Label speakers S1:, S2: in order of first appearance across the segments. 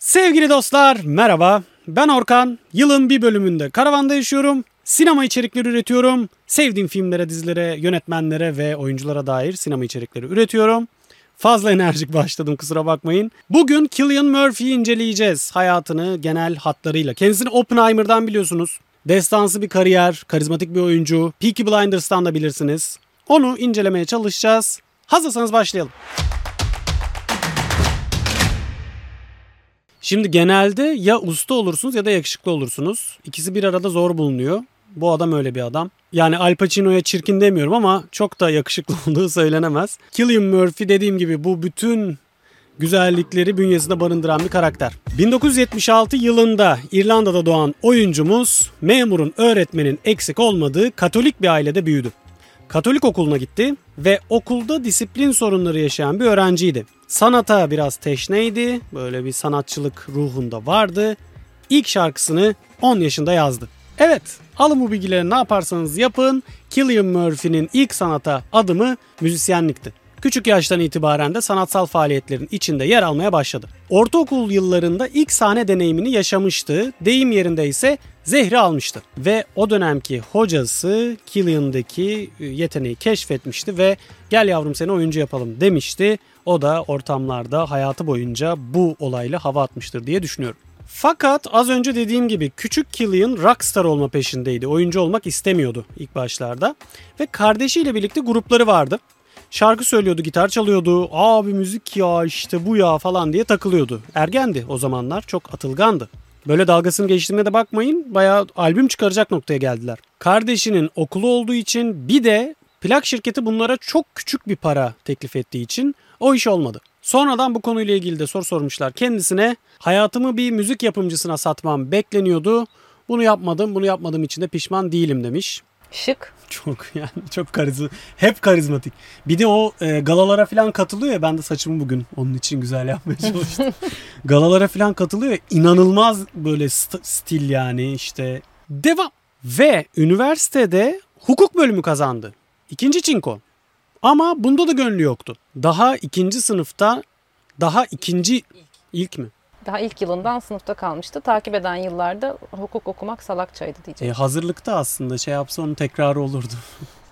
S1: Sevgili dostlar merhaba. Ben Orkan. Yılın bir bölümünde karavanda yaşıyorum. Sinema içerikleri üretiyorum. Sevdiğim filmlere, dizilere, yönetmenlere ve oyunculara dair sinema içerikleri üretiyorum. Fazla enerjik başladım kusura bakmayın. Bugün Killian Murphy'yi inceleyeceğiz. Hayatını genel hatlarıyla. Kendisini Oppenheimer'dan biliyorsunuz. Destansı bir kariyer, karizmatik bir oyuncu. Peaky Blinders'tan da bilirsiniz. Onu incelemeye çalışacağız. Hazırsanız başlayalım. Şimdi genelde ya usta olursunuz ya da yakışıklı olursunuz. İkisi bir arada zor bulunuyor. Bu adam öyle bir adam. Yani Al Pacino'ya çirkin demiyorum ama çok da yakışıklı olduğu söylenemez. Cillian Murphy dediğim gibi bu bütün güzellikleri bünyesinde barındıran bir karakter. 1976 yılında İrlanda'da doğan oyuncumuz memurun öğretmenin eksik olmadığı Katolik bir ailede büyüdü. Katolik okuluna gitti ve okulda disiplin sorunları yaşayan bir öğrenciydi. Sanata biraz teşneydi, böyle bir sanatçılık ruhunda vardı. İlk şarkısını 10 yaşında yazdı. Evet, alın bu bilgileri ne yaparsanız yapın, Cillian Murphy'nin ilk sanata adımı müzisyenlikti. Küçük yaştan itibaren de sanatsal faaliyetlerin içinde yer almaya başladı. Ortaokul yıllarında ilk sahne deneyimini yaşamıştı. Deyim yerinde ise zehri almıştı. Ve o dönemki hocası Killian'daki yeteneği keşfetmişti ve gel yavrum seni oyuncu yapalım demişti. O da ortamlarda hayatı boyunca bu olayla hava atmıştır diye düşünüyorum. Fakat az önce dediğim gibi küçük Killian rockstar olma peşindeydi. Oyuncu olmak istemiyordu ilk başlarda. Ve kardeşiyle birlikte grupları vardı. Şarkı söylüyordu, gitar çalıyordu. Abi müzik ya işte bu ya falan diye takılıyordu. Ergendi o zamanlar. Çok atılgandı. Böyle dalgasını geçtiğine de bakmayın. Bayağı albüm çıkaracak noktaya geldiler. Kardeşinin okulu olduğu için bir de plak şirketi bunlara çok küçük bir para teklif ettiği için o iş olmadı. Sonradan bu konuyla ilgili de soru sormuşlar kendisine. Hayatımı bir müzik yapımcısına satmam bekleniyordu. Bunu yapmadım, bunu yapmadığım için de pişman değilim demiş.
S2: Şık.
S1: Çok yani çok karizma. Hep karizmatik. Bir de o e, galalara falan katılıyor ya ben de saçımı bugün onun için güzel yapmaya çalıştım. galalara falan katılıyor ya inanılmaz böyle st- stil yani işte. Devam. Ve üniversitede hukuk bölümü kazandı. İkinci çinko. Ama bunda da gönlü yoktu. Daha ikinci sınıfta daha ikinci ilk mi?
S2: Daha ilk yılından sınıfta kalmıştı. Takip eden yıllarda hukuk okumak salakçaydı diyecek.
S1: E, hazırlıkta aslında şey yapsa onun tekrarı olurdu.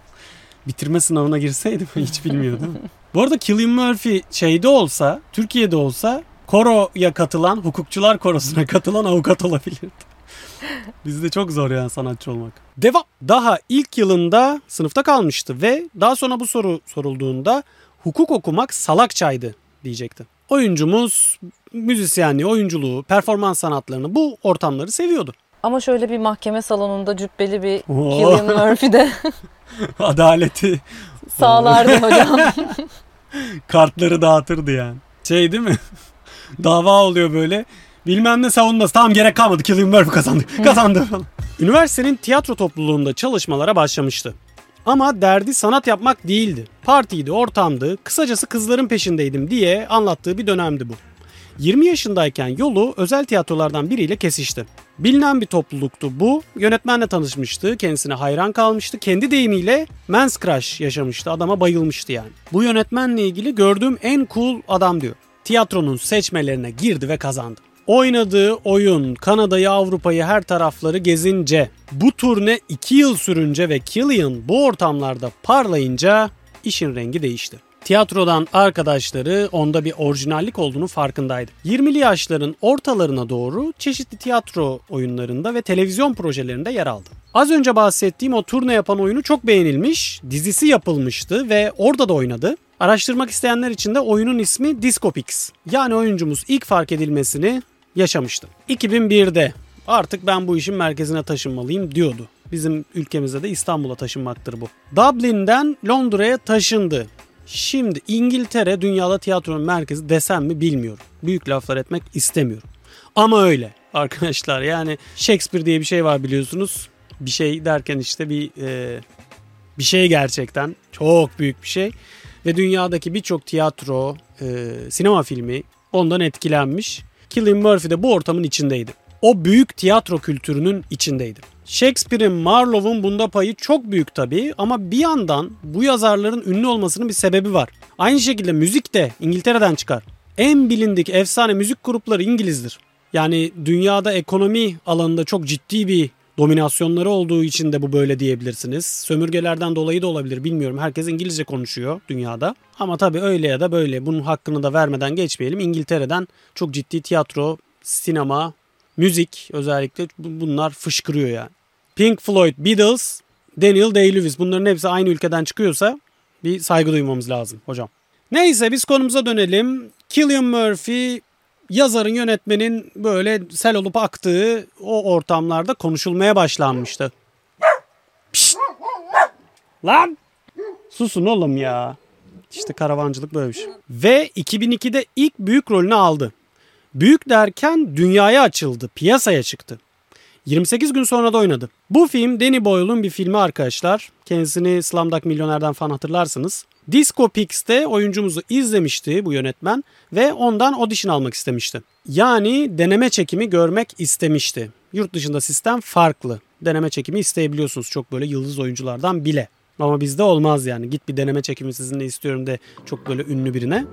S1: Bitirme sınavına girseydim hiç bilmiyordum. Bu arada Cillian Murphy şeyde olsa, Türkiye'de olsa koroya katılan, hukukçular korosuna katılan avukat olabilirdi. Bizde çok zor yani sanatçı olmak. Devam. Daha ilk yılında sınıfta kalmıştı ve daha sonra bu soru sorulduğunda hukuk okumak salakçaydı diyecekti. Oyuncumuz müzisyenliği, oyunculuğu, performans sanatlarını bu ortamları seviyordu.
S2: Ama şöyle bir mahkeme salonunda cübbeli bir
S1: Oo.
S2: Murphy de
S1: Adaleti,
S2: sağlardı hocam.
S1: kartları dağıtırdı yani. Şey değil mi? Dava oluyor böyle. Bilmem ne savunması. Tamam gerek kalmadı. Cillian Murphy kazandı. Kazandı falan. Üniversitenin tiyatro topluluğunda çalışmalara başlamıştı. Ama derdi sanat yapmak değildi. Partiydi, ortamdı, kısacası kızların peşindeydim diye anlattığı bir dönemdi bu. 20 yaşındayken yolu özel tiyatrolardan biriyle kesişti. Bilinen bir topluluktu bu. Yönetmenle tanışmıştı, kendisine hayran kalmıştı. Kendi deyimiyle mens crush yaşamıştı, adama bayılmıştı yani. Bu yönetmenle ilgili gördüğüm en cool adam diyor. Tiyatronun seçmelerine girdi ve kazandı. Oynadığı oyun Kanada'yı Avrupa'yı her tarafları gezince bu turne 2 yıl sürünce ve Killian bu ortamlarda parlayınca işin rengi değişti. Tiyatrodan arkadaşları onda bir orijinallik olduğunu farkındaydı. 20'li yaşların ortalarına doğru çeşitli tiyatro oyunlarında ve televizyon projelerinde yer aldı. Az önce bahsettiğim o turne yapan oyunu çok beğenilmiş, dizisi yapılmıştı ve orada da oynadı. Araştırmak isteyenler için de oyunun ismi Discopix. Yani oyuncumuz ilk fark edilmesini yaşamıştı. 2001'de artık ben bu işin merkezine taşınmalıyım diyordu. Bizim ülkemizde de İstanbul'a taşınmaktır bu. Dublin'den Londra'ya taşındı. Şimdi İngiltere dünyada tiyatronun merkezi desem mi bilmiyorum. Büyük laflar etmek istemiyorum. Ama öyle arkadaşlar yani Shakespeare diye bir şey var biliyorsunuz. Bir şey derken işte bir e, bir şey gerçekten çok büyük bir şey. Ve dünyadaki birçok tiyatro, e, sinema filmi ondan etkilenmiş. Cillian Murphy de bu ortamın içindeydi. O büyük tiyatro kültürünün içindeydi. Shakespeare'in, Marlowe'un bunda payı çok büyük tabii ama bir yandan bu yazarların ünlü olmasının bir sebebi var. Aynı şekilde müzik de İngiltere'den çıkar. en bilindik efsane müzik grupları İngilizdir. Yani dünyada ekonomi alanında çok ciddi bir dominasyonları olduğu için de bu böyle diyebilirsiniz. Sömürgelerden dolayı da olabilir bilmiyorum. Herkes İngilizce konuşuyor dünyada. Ama tabii öyle ya da böyle bunun hakkını da vermeden geçmeyelim. İngiltere'den çok ciddi tiyatro, sinema, müzik özellikle bunlar fışkırıyor yani. Pink Floyd, Beatles, Daniel Day-Lewis bunların hepsi aynı ülkeden çıkıyorsa bir saygı duymamız lazım hocam. Neyse biz konumuza dönelim. Killian Murphy yazarın yönetmenin böyle sel olup aktığı o ortamlarda konuşulmaya başlanmıştı. Pişt! Lan! Susun oğlum ya. İşte karavancılık böyle bir şey. Ve 2002'de ilk büyük rolünü aldı. Büyük derken dünyaya açıldı, piyasaya çıktı. 28 gün sonra da oynadı. Bu film Danny Boyle'un bir filmi arkadaşlar. Kendisini Slumdog Milyoner'den falan hatırlarsınız. Disco Pix'te oyuncumuzu izlemişti bu yönetmen ve ondan audition almak istemişti. Yani deneme çekimi görmek istemişti. Yurt dışında sistem farklı. Deneme çekimi isteyebiliyorsunuz çok böyle yıldız oyunculardan bile. Ama bizde olmaz yani. Git bir deneme çekimi sizinle istiyorum de çok böyle ünlü birine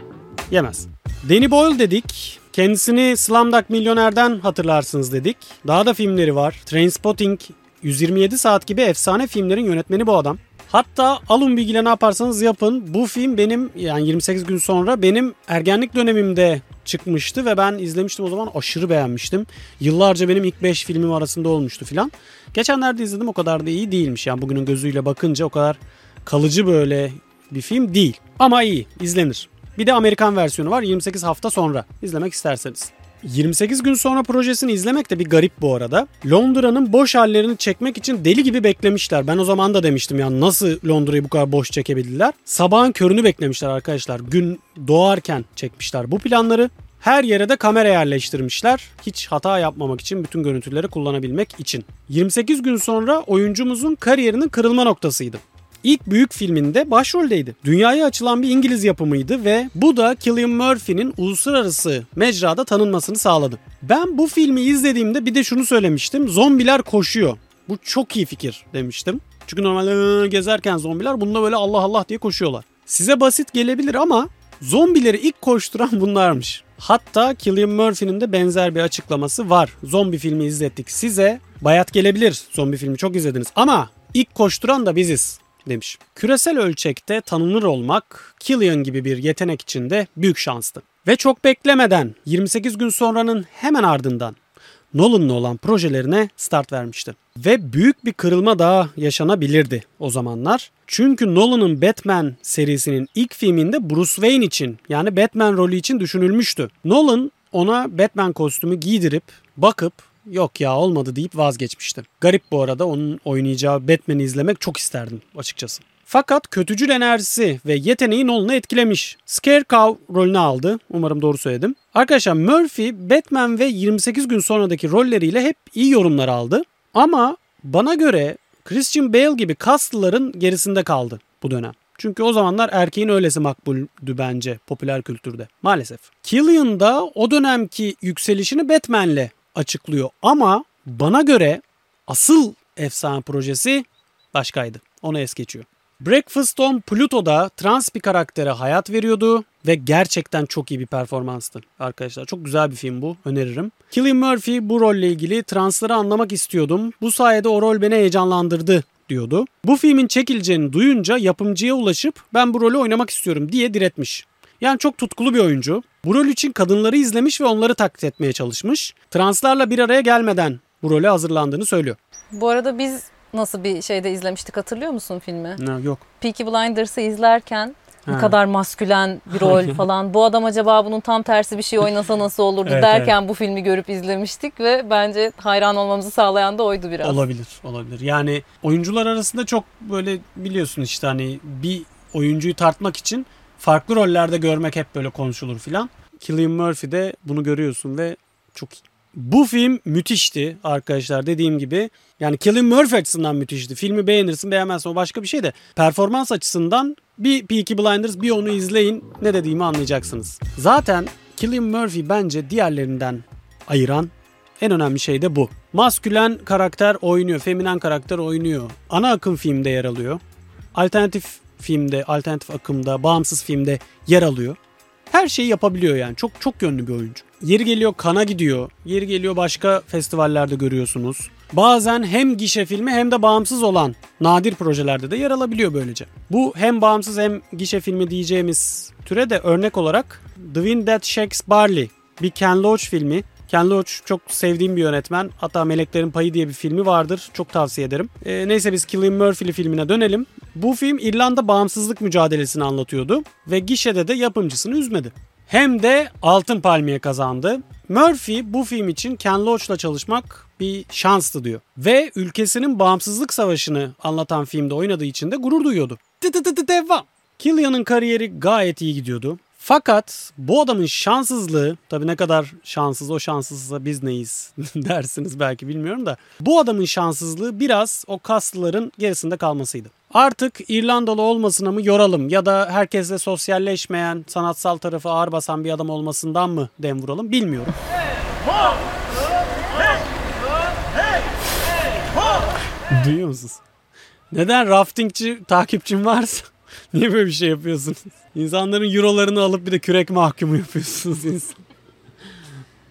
S1: yemez. Danny Boyle dedik. Kendisini Slumdog Milyoner'den hatırlarsınız dedik. Daha da filmleri var. Trainspotting, 127 saat gibi efsane filmlerin yönetmeni bu adam. Hatta alın bilgiyle ne yaparsanız yapın. Bu film benim yani 28 gün sonra benim ergenlik dönemimde çıkmıştı ve ben izlemiştim o zaman aşırı beğenmiştim. Yıllarca benim ilk 5 filmim arasında olmuştu filan. Geçenlerde izledim o kadar da iyi değilmiş. Yani bugünün gözüyle bakınca o kadar kalıcı böyle bir film değil. Ama iyi izlenir. Bir de Amerikan versiyonu var 28 hafta sonra izlemek isterseniz. 28 gün sonra projesini izlemek de bir garip bu arada. Londra'nın boş hallerini çekmek için deli gibi beklemişler. Ben o zaman da demiştim ya nasıl Londra'yı bu kadar boş çekebildiler. Sabahın körünü beklemişler arkadaşlar. Gün doğarken çekmişler bu planları. Her yere de kamera yerleştirmişler. Hiç hata yapmamak için bütün görüntüleri kullanabilmek için. 28 gün sonra oyuncumuzun kariyerinin kırılma noktasıydı ilk büyük filminde başroldeydi. Dünyaya açılan bir İngiliz yapımıydı ve bu da Cillian Murphy'nin uluslararası mecrada tanınmasını sağladı. Ben bu filmi izlediğimde bir de şunu söylemiştim. Zombiler koşuyor. Bu çok iyi fikir demiştim. Çünkü normalde gezerken zombiler bunda böyle Allah Allah diye koşuyorlar. Size basit gelebilir ama zombileri ilk koşturan bunlarmış. Hatta Cillian Murphy'nin de benzer bir açıklaması var. Zombi filmi izlettik size. Bayat gelebilir. Zombi filmi çok izlediniz ama ilk koşturan da biziz demiş. Küresel ölçekte tanınır olmak Killian gibi bir yetenek için de büyük şanstı. Ve çok beklemeden 28 gün sonranın hemen ardından Nolan'la olan projelerine start vermişti. Ve büyük bir kırılma daha yaşanabilirdi o zamanlar. Çünkü Nolan'ın Batman serisinin ilk filminde Bruce Wayne için yani Batman rolü için düşünülmüştü. Nolan ona Batman kostümü giydirip bakıp yok ya olmadı deyip vazgeçmişti. Garip bu arada onun oynayacağı Batman'i izlemek çok isterdim açıkçası. Fakat kötücül enerjisi ve yeteneği Nolan'ı etkilemiş. Scarecrow rolünü aldı. Umarım doğru söyledim. Arkadaşlar Murphy Batman ve 28 gün sonraki rolleriyle hep iyi yorumlar aldı. Ama bana göre Christian Bale gibi kaslıların gerisinde kaldı bu dönem. Çünkü o zamanlar erkeğin öylesi makbuldü bence popüler kültürde maalesef. Killian da o dönemki yükselişini Batman'le açıklıyor. Ama bana göre asıl efsane projesi başkaydı. Onu es geçiyor. Breakfast on Pluto'da trans bir karaktere hayat veriyordu ve gerçekten çok iyi bir performanstı arkadaşlar. Çok güzel bir film bu. Öneririm. Cillian Murphy bu rolle ilgili transları anlamak istiyordum. Bu sayede o rol beni heyecanlandırdı diyordu. Bu filmin çekileceğini duyunca yapımcıya ulaşıp ben bu rolü oynamak istiyorum diye diretmiş. Yani çok tutkulu bir oyuncu. Bu rol için kadınları izlemiş ve onları taklit etmeye çalışmış. Translarla bir araya gelmeden bu role hazırlandığını söylüyor.
S2: Bu arada biz nasıl bir şeyde izlemiştik hatırlıyor musun filmi?
S1: Ne, yok.
S2: Peaky Blinders'ı izlerken bu kadar maskülen bir rol falan. Bu adam acaba bunun tam tersi bir şey oynasa nasıl olurdu evet, derken evet. bu filmi görüp izlemiştik ve bence hayran olmamızı sağlayan da oydu biraz.
S1: Olabilir, olabilir. Yani oyuncular arasında çok böyle biliyorsun işte hani bir oyuncuyu tartmak için farklı rollerde görmek hep böyle konuşulur filan. Cillian Murphy'de bunu görüyorsun ve çok iyi. Bu film müthişti arkadaşlar dediğim gibi. Yani Cillian Murphy açısından müthişti. Filmi beğenirsin beğenmezsin o başka bir şey de. Performans açısından bir Peaky Blinders bir onu izleyin ne dediğimi anlayacaksınız. Zaten Cillian Murphy bence diğerlerinden ayıran en önemli şey de bu. Maskülen karakter oynuyor, feminen karakter oynuyor. Ana akım filmde yer alıyor. Alternatif filmde, alternatif akımda, bağımsız filmde yer alıyor. her şeyi yapabiliyor yani. Çok çok yönlü bir oyuncu. Yeri geliyor kana gidiyor. Yeri geliyor başka festivallerde görüyorsunuz. Bazen hem gişe filmi hem de bağımsız olan nadir projelerde de yer alabiliyor böylece. Bu hem bağımsız hem gişe filmi diyeceğimiz türe de örnek olarak The Wind That Shakes Barley bir Ken Loach filmi. Ken Loach çok sevdiğim bir yönetmen. Hatta Meleklerin Payı diye bir filmi vardır. Çok tavsiye ederim. E, neyse biz Cillian Murphy'li filmine dönelim. Bu film İrlanda bağımsızlık mücadelesini anlatıyordu ve gişede de yapımcısını üzmedi. Hem de Altın Palmiye kazandı. Murphy bu film için Ken Loach'la çalışmak bir şanstı diyor. Ve ülkesinin bağımsızlık savaşını anlatan filmde oynadığı için de gurur duyuyordu. Devam. Killian'ın kariyeri gayet iyi gidiyordu. Fakat bu adamın şanssızlığı, tabii ne kadar şanssız o şanssızsa biz neyiz dersiniz belki bilmiyorum da. Bu adamın şanssızlığı biraz o kaslıların gerisinde kalmasıydı. Artık İrlandalı olmasına mı yoralım ya da herkesle sosyalleşmeyen, sanatsal tarafı ağır basan bir adam olmasından mı dem vuralım bilmiyorum. Duyuyor musunuz? Neden raftingçi takipçim varsa niye böyle bir şey yapıyorsunuz? İnsanların eurolarını alıp bir de kürek mahkumu yapıyorsunuz insan.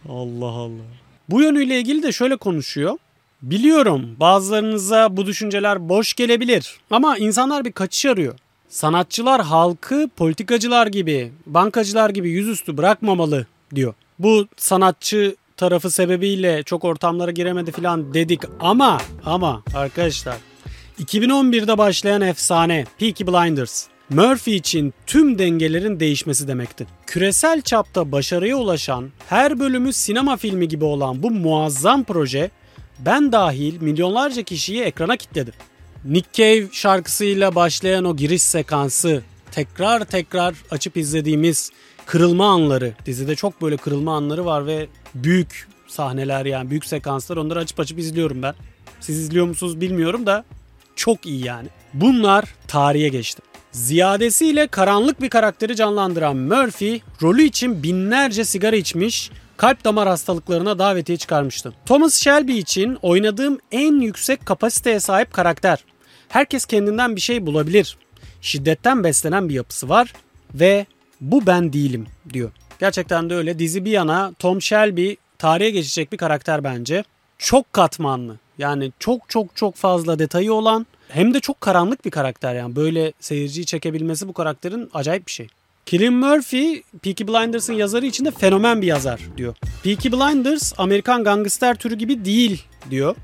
S1: Allah Allah. Bu yönüyle ilgili de şöyle konuşuyor. Biliyorum bazılarınıza bu düşünceler boş gelebilir ama insanlar bir kaçış arıyor. Sanatçılar halkı politikacılar gibi, bankacılar gibi yüzüstü bırakmamalı diyor. Bu sanatçı tarafı sebebiyle çok ortamlara giremedi falan dedik ama ama arkadaşlar 2011'de başlayan efsane Peaky Blinders Murphy için tüm dengelerin değişmesi demekti. Küresel çapta başarıya ulaşan, her bölümü sinema filmi gibi olan bu muazzam proje ben dahil milyonlarca kişiyi ekrana kilitledi. Nick Cave şarkısıyla başlayan o giriş sekansı, tekrar tekrar açıp izlediğimiz kırılma anları, dizide çok böyle kırılma anları var ve büyük sahneler yani büyük sekanslar onları açıp açıp izliyorum ben. Siz izliyor musunuz bilmiyorum da çok iyi yani. Bunlar tarihe geçti. Ziyadesiyle karanlık bir karakteri canlandıran Murphy, rolü için binlerce sigara içmiş, kalp damar hastalıklarına davetiye çıkarmıştı. Thomas Shelby için oynadığım en yüksek kapasiteye sahip karakter. Herkes kendinden bir şey bulabilir. Şiddetten beslenen bir yapısı var ve bu ben değilim diyor. Gerçekten de öyle. Dizi bir yana Tom Shelby tarihe geçecek bir karakter bence. Çok katmanlı. Yani çok çok çok fazla detayı olan hem de çok karanlık bir karakter yani. Böyle seyirciyi çekebilmesi bu karakterin acayip bir şey. Cillian Murphy, Peaky Blinders'ın yazarı için de fenomen bir yazar diyor. Peaky Blinders Amerikan gangster türü gibi değil diyor.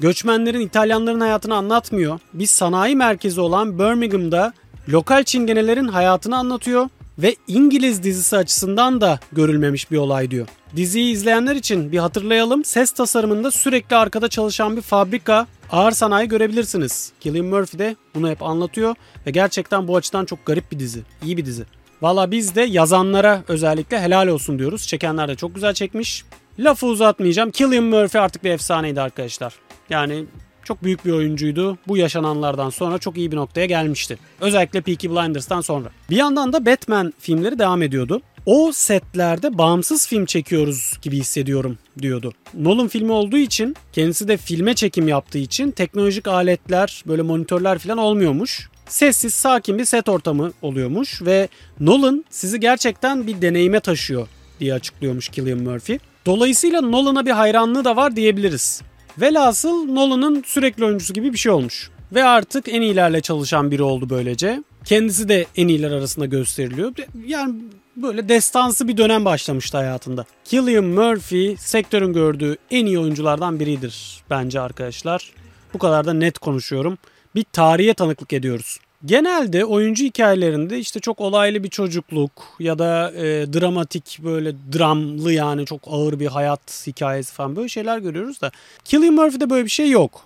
S1: Göçmenlerin İtalyanların hayatını anlatmıyor. Bir sanayi merkezi olan Birmingham'da lokal çingenelerin hayatını anlatıyor ve İngiliz dizisi açısından da görülmemiş bir olay diyor. Diziyi izleyenler için bir hatırlayalım. Ses tasarımında sürekli arkada çalışan bir fabrika, ağır sanayi görebilirsiniz. Cillian Murphy de bunu hep anlatıyor ve gerçekten bu açıdan çok garip bir dizi. İyi bir dizi. Valla biz de yazanlara özellikle helal olsun diyoruz. Çekenler de çok güzel çekmiş. Lafı uzatmayacağım. Cillian Murphy artık bir efsaneydi arkadaşlar. Yani çok büyük bir oyuncuydu. Bu yaşananlardan sonra çok iyi bir noktaya gelmişti. Özellikle Peaky Blinders'tan sonra. Bir yandan da Batman filmleri devam ediyordu. O setlerde bağımsız film çekiyoruz gibi hissediyorum diyordu. Nolan filmi olduğu için kendisi de filme çekim yaptığı için teknolojik aletler böyle monitörler falan olmuyormuş. Sessiz sakin bir set ortamı oluyormuş ve Nolan sizi gerçekten bir deneyime taşıyor diye açıklıyormuş Cillian Murphy. Dolayısıyla Nolan'a bir hayranlığı da var diyebiliriz. Velhasıl Nolan'ın sürekli oyuncusu gibi bir şey olmuş. Ve artık en iyilerle çalışan biri oldu böylece. Kendisi de en iyiler arasında gösteriliyor. Yani böyle destansı bir dönem başlamıştı hayatında. Cillian Murphy sektörün gördüğü en iyi oyunculardan biridir bence arkadaşlar. Bu kadar da net konuşuyorum. Bir tarihe tanıklık ediyoruz. Genelde oyuncu hikayelerinde işte çok olaylı bir çocukluk ya da e, dramatik böyle dramlı yani çok ağır bir hayat hikayesi falan böyle şeyler görüyoruz da Cillian Murphy'de böyle bir şey yok.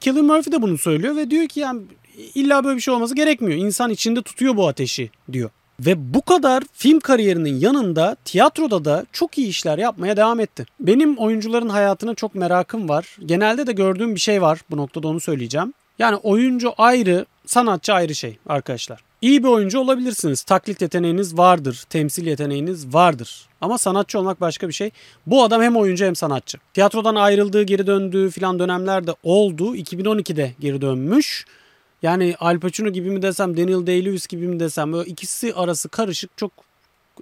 S1: Cillian Murphy de bunu söylüyor ve diyor ki yani illa böyle bir şey olması gerekmiyor. İnsan içinde tutuyor bu ateşi diyor. Ve bu kadar film kariyerinin yanında tiyatroda da çok iyi işler yapmaya devam etti. Benim oyuncuların hayatına çok merakım var. Genelde de gördüğüm bir şey var. Bu noktada onu söyleyeceğim. Yani oyuncu ayrı, sanatçı ayrı şey arkadaşlar. İyi bir oyuncu olabilirsiniz. Taklit yeteneğiniz vardır. Temsil yeteneğiniz vardır. Ama sanatçı olmak başka bir şey. Bu adam hem oyuncu hem sanatçı. Tiyatrodan ayrıldığı, geri döndüğü filan dönemlerde oldu. 2012'de geri dönmüş. Yani Al Pacino gibi mi desem, Daniel Day-Lewis gibi mi desem böyle ikisi arası karışık çok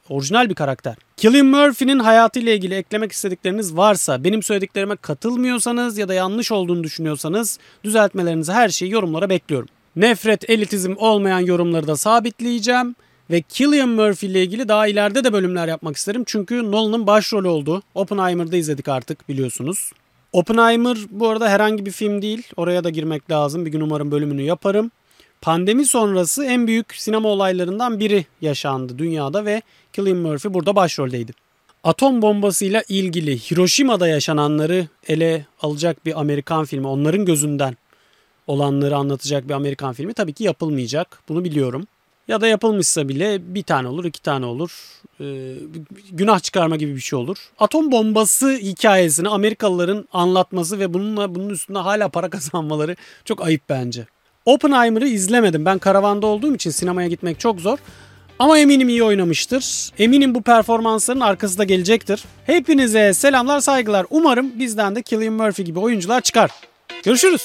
S1: Orijinal bir karakter. Cillian Murphy'nin hayatıyla ilgili eklemek istedikleriniz varsa, benim söylediklerime katılmıyorsanız ya da yanlış olduğunu düşünüyorsanız düzeltmelerinizi her şeyi yorumlara bekliyorum. Nefret, elitizm olmayan yorumları da sabitleyeceğim. Ve Cillian Murphy ile ilgili daha ileride de bölümler yapmak isterim. Çünkü Nolan'ın başrolü oldu. Oppenheimer'da izledik artık biliyorsunuz. Oppenheimer bu arada herhangi bir film değil. Oraya da girmek lazım. Bir gün umarım bölümünü yaparım. Pandemi sonrası en büyük sinema olaylarından biri yaşandı dünyada ve Cillian Murphy burada başroldeydi. Atom bombasıyla ilgili Hiroşima'da yaşananları ele alacak bir Amerikan filmi, onların gözünden olanları anlatacak bir Amerikan filmi tabii ki yapılmayacak. Bunu biliyorum. Ya da yapılmışsa bile bir tane olur, iki tane olur. Ee, günah çıkarma gibi bir şey olur. Atom bombası hikayesini Amerikalıların anlatması ve bununla bunun üstünde hala para kazanmaları çok ayıp bence. Oppenheimer'ı izlemedim. Ben karavanda olduğum için sinemaya gitmek çok zor. Ama eminim iyi oynamıştır. Eminim bu performansların arkası da gelecektir. Hepinize selamlar saygılar. Umarım bizden de Cillian Murphy gibi oyuncular çıkar. Görüşürüz.